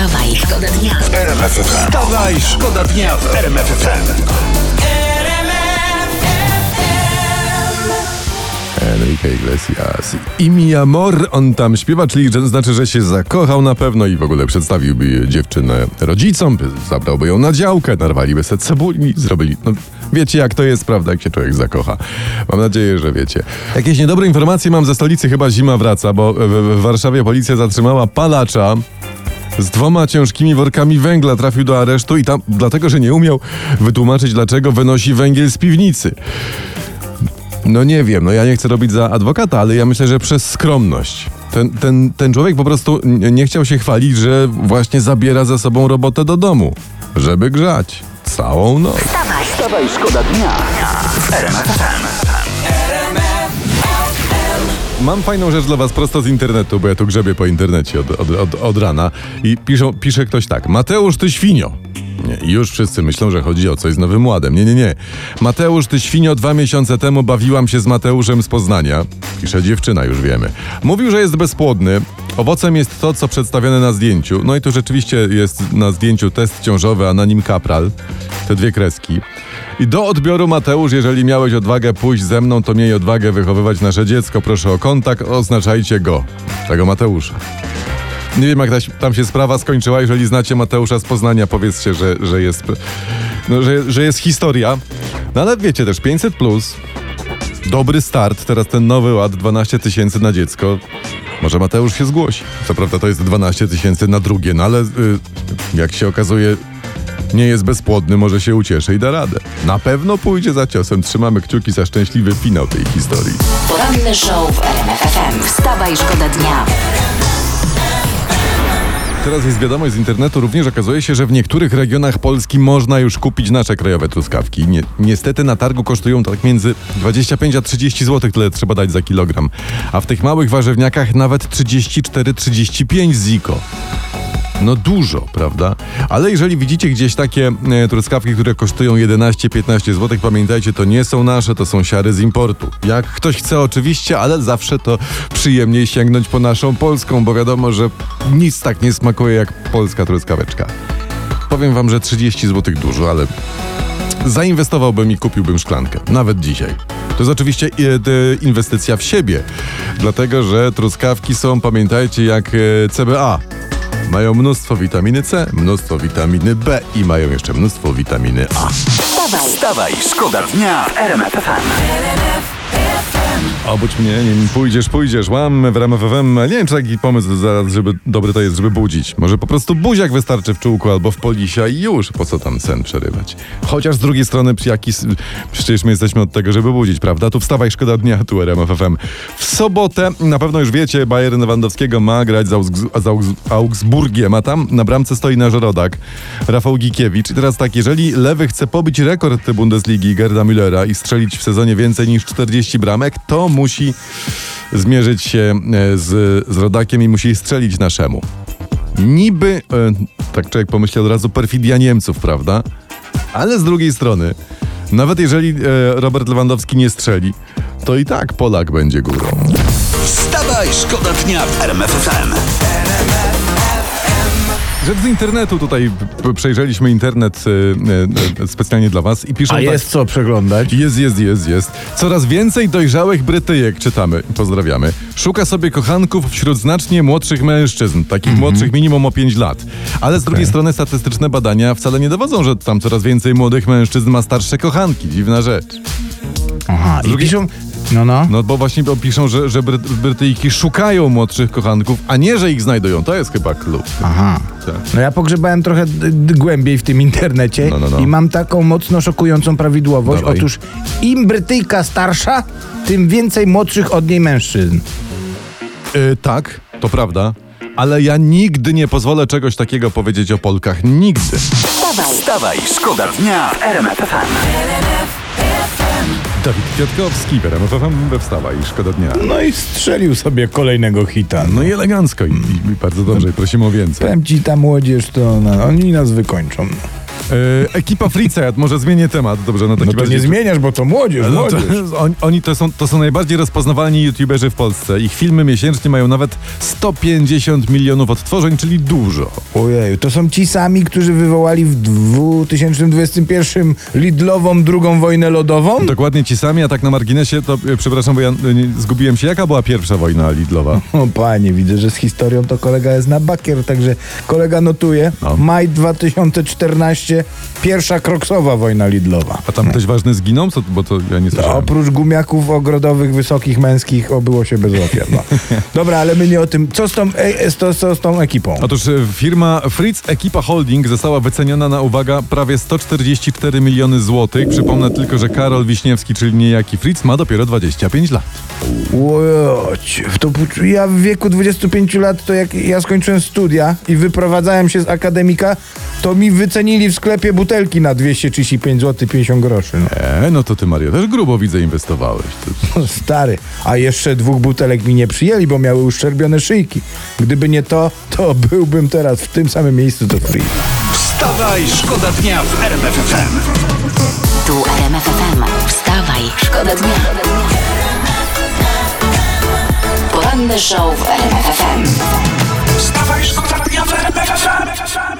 Wstawaj, szkoda dnia. Wstawaj, szkoda dnia w RMF FM. Enrique Iglesias. I mi amor, on tam śpiewa, czyli że znaczy, że się zakochał na pewno i w ogóle przedstawiłby dziewczynę rodzicom, by- zabrałby ją na działkę, narwaliby se cebuli, zrobili... No, wiecie jak to jest, prawda, jak się człowiek zakocha. Mam nadzieję, że wiecie. Jakieś niedobre informacje mam ze stolicy, chyba zima wraca, bo w, w Warszawie policja zatrzymała palacza, z dwoma ciężkimi workami węgla trafił do aresztu i tam dlatego, że nie umiał wytłumaczyć, dlaczego wynosi węgiel z piwnicy. No nie wiem, no ja nie chcę robić za adwokata, ale ja myślę, że przez skromność. Ten, ten, ten człowiek po prostu nie chciał się chwalić, że właśnie zabiera ze sobą robotę do domu, żeby grzać całą noc. Wstawaj, Wstawaj, szkoda dnia. Mam fajną rzecz dla was prosto z internetu, bo ja tu grzebię po internecie od, od, od, od rana i piszą, pisze ktoś tak, Mateusz, ty świnio. Nie, już wszyscy myślą, że chodzi o coś z Nowym Ładem. Nie, nie, nie. Mateusz, ty świnio, dwa miesiące temu bawiłam się z Mateuszem z Poznania. Pisze dziewczyna, już wiemy. Mówił, że jest bezpłodny. Owocem jest to, co przedstawione na zdjęciu. No i tu rzeczywiście jest na zdjęciu test ciążowy, a na nim kapral. Te dwie kreski. I do odbioru Mateusz, jeżeli miałeś odwagę pójść ze mną, to miej odwagę wychowywać nasze dziecko. Proszę o kontakt, oznaczajcie go. Tego Mateusza. Nie wiem, jak ta, tam się sprawa skończyła. Jeżeli znacie Mateusza z Poznania, powiedzcie, że, że, jest, no, że, że jest historia. No ale wiecie też, 500 plus, dobry start, teraz ten nowy ład, 12 tysięcy na dziecko. Może Mateusz się zgłosi. Co prawda to jest 12 tysięcy na drugie, no ale y, jak się okazuje, nie jest bezpłodny, może się ucieszy i da radę. Na pewno pójdzie za ciosem. Trzymamy kciuki za szczęśliwy finał tej historii. poranny show w RMF FM. Wstawaj, szkoda dnia. Teraz jest wiadomość z internetu, również okazuje się, że w niektórych regionach Polski można już kupić nasze krajowe truskawki. Nie, niestety na targu kosztują tak między 25 a 30 zł, tyle trzeba dać za kilogram. A w tych małych warzywniakach nawet 34-35 ziko. No dużo, prawda? Ale jeżeli widzicie gdzieś takie e, truskawki, które kosztują 11-15 zł, pamiętajcie, to nie są nasze, to są siary z importu. Jak ktoś chce oczywiście, ale zawsze to przyjemniej sięgnąć po naszą polską, bo wiadomo, że nic tak nie smakuje jak polska truskaweczka. Powiem wam, że 30 zł dużo, ale zainwestowałbym i kupiłbym szklankę, nawet dzisiaj. To jest oczywiście e, inwestycja w siebie, dlatego że truskawki są, pamiętajcie, jak e, CBA. Mają mnóstwo witaminy C, mnóstwo witaminy B i mają jeszcze mnóstwo witaminy A. Wstawaj, Wstawaj, szkoda dnia w RMF FM. Obudź mnie, nie pójdziesz, pójdziesz, łam w ramach FM. Nie wiem, czy taki pomysł zaraz, żeby dobry to jest, żeby budzić. Może po prostu buziak wystarczy w czółku albo w polisia i już, po co tam sen przerywać. Chociaż z drugiej strony, jaki, przecież my jesteśmy od tego, żeby budzić, prawda? Tu wstawaj, szkoda dnia, tu RMF FM. W sobotę, na pewno już wiecie, Bayern Lewandowskiego ma grać z, Augs- z Augs- Augsburgiem, a tam na bramce stoi nasz rodak, Rafał Gikiewicz. I teraz tak, jeżeli Lewy chce pobić rekord Bundesligi Gerda Müllera i strzelić w sezonie więcej niż 40 bramek, to musi zmierzyć się e, z, z rodakiem i musi strzelić naszemu. Niby, e, tak człowiek pomyśli od razu, perfidia Niemców, prawda? Ale z drugiej strony, nawet jeżeli e, Robert Lewandowski nie strzeli, to i tak Polak będzie górą. Wstawaj, szkoda dnia w RMF FM. Rzecz z internetu tutaj przejrzeliśmy internet e, e, specjalnie dla was i piszą A tak. jest co przeglądać? Jest, jest, jest, jest. Coraz więcej dojrzałych Brytyjek, czytamy, pozdrawiamy, szuka sobie kochanków wśród znacznie młodszych mężczyzn, takich młodszych minimum o 5 lat. Ale z drugiej strony statystyczne badania wcale nie dowodzą, że tam coraz więcej młodych mężczyzn ma starsze kochanki. Dziwna rzecz. Aha, i drugiej- piszą... No, no. No bo właśnie piszą, że, że Bry- Brytyjki szukają młodszych kochanków, a nie, że ich znajdują. To jest chyba klucz. Aha. Tak. No ja pogrzebałem trochę głębiej w tym internecie No, no, no. i mam taką mocno szokującą prawidłowość. Dawaj. Otóż im Brytyjka starsza, tym więcej młodszych od niej mężczyzn. Y, tak, to prawda. Ale ja nigdy nie pozwolę czegoś takiego powiedzieć o Polkach. Nigdy. wstawaj, Wstawaj, szkoda dnia w RMF FM. Dawid Kwiatkowski, Berem FM we Wstawaj, szkoda dnia. No i strzelił sobie kolejnego hita. No i elegancko i, i bardzo dobrze, i prosimy o więcej. Powiem ci, ta młodzież to no, oni nas wykończą. E, ekipa ja może zmienię temat, dobrze, na taki No to bardziej... nie zmieniasz, bo to młodzież, No to, młodzież. on, oni to są, to są najbardziej rozpoznawalni youtuberzy w Polsce. Ich filmy miesięcznie mają nawet 150 milionów odtworzeń, czyli dużo. Ojej, to są ci sami, którzy wywołali w 2021 Lidlową drugą wojnę lodową? Dokładnie ci sami, a tak na marginesie, to e, przepraszam, bo ja e, zgubiłem się. Jaka była pierwsza wojna Lidlowa? O panie, widzę, że z historią to kolega jest na bakier, także kolega notuje. No. Maj 2014, pierwsza kroksowa wojna Lidlowa. A tam ktoś ważny zginął? Co, bo to ja nie To słyszałem. oprócz gumiaków ogrodowych, wysokich, męskich, obyło się bez ofiar. No. Dobra, ale my nie o tym. Co z tą, e, co, co z tą ekipą? Otóż e, firma Fritz Ekipa Holding została wyceniona na, uwaga, prawie 144 miliony złotych. Przypomnę tylko, że Karol Wiśniewski, czyli niejaki Fritz, ma dopiero 25 lat. Łoć, w to, ja w wieku 25 lat, to jak ja skończyłem studia i wyprowadzałem się z akademika, to mi wycenili w sklepie sklepie butelki na 235 zł 50 groszy. No. E, no to ty Mario też grubo widzę inwestowałeś. No, stary, a jeszcze dwóch butelek mi nie przyjęli, bo miały uszczerbione szyjki. Gdyby nie to, to byłbym teraz w tym samym miejscu co free. Wstawaj, szkoda dnia w RMFFM. Tu RMFFM. Wstawaj, szkoda dnia. Poranny show w RMFFM. Wstawaj, szkoda dnia w RMFFM.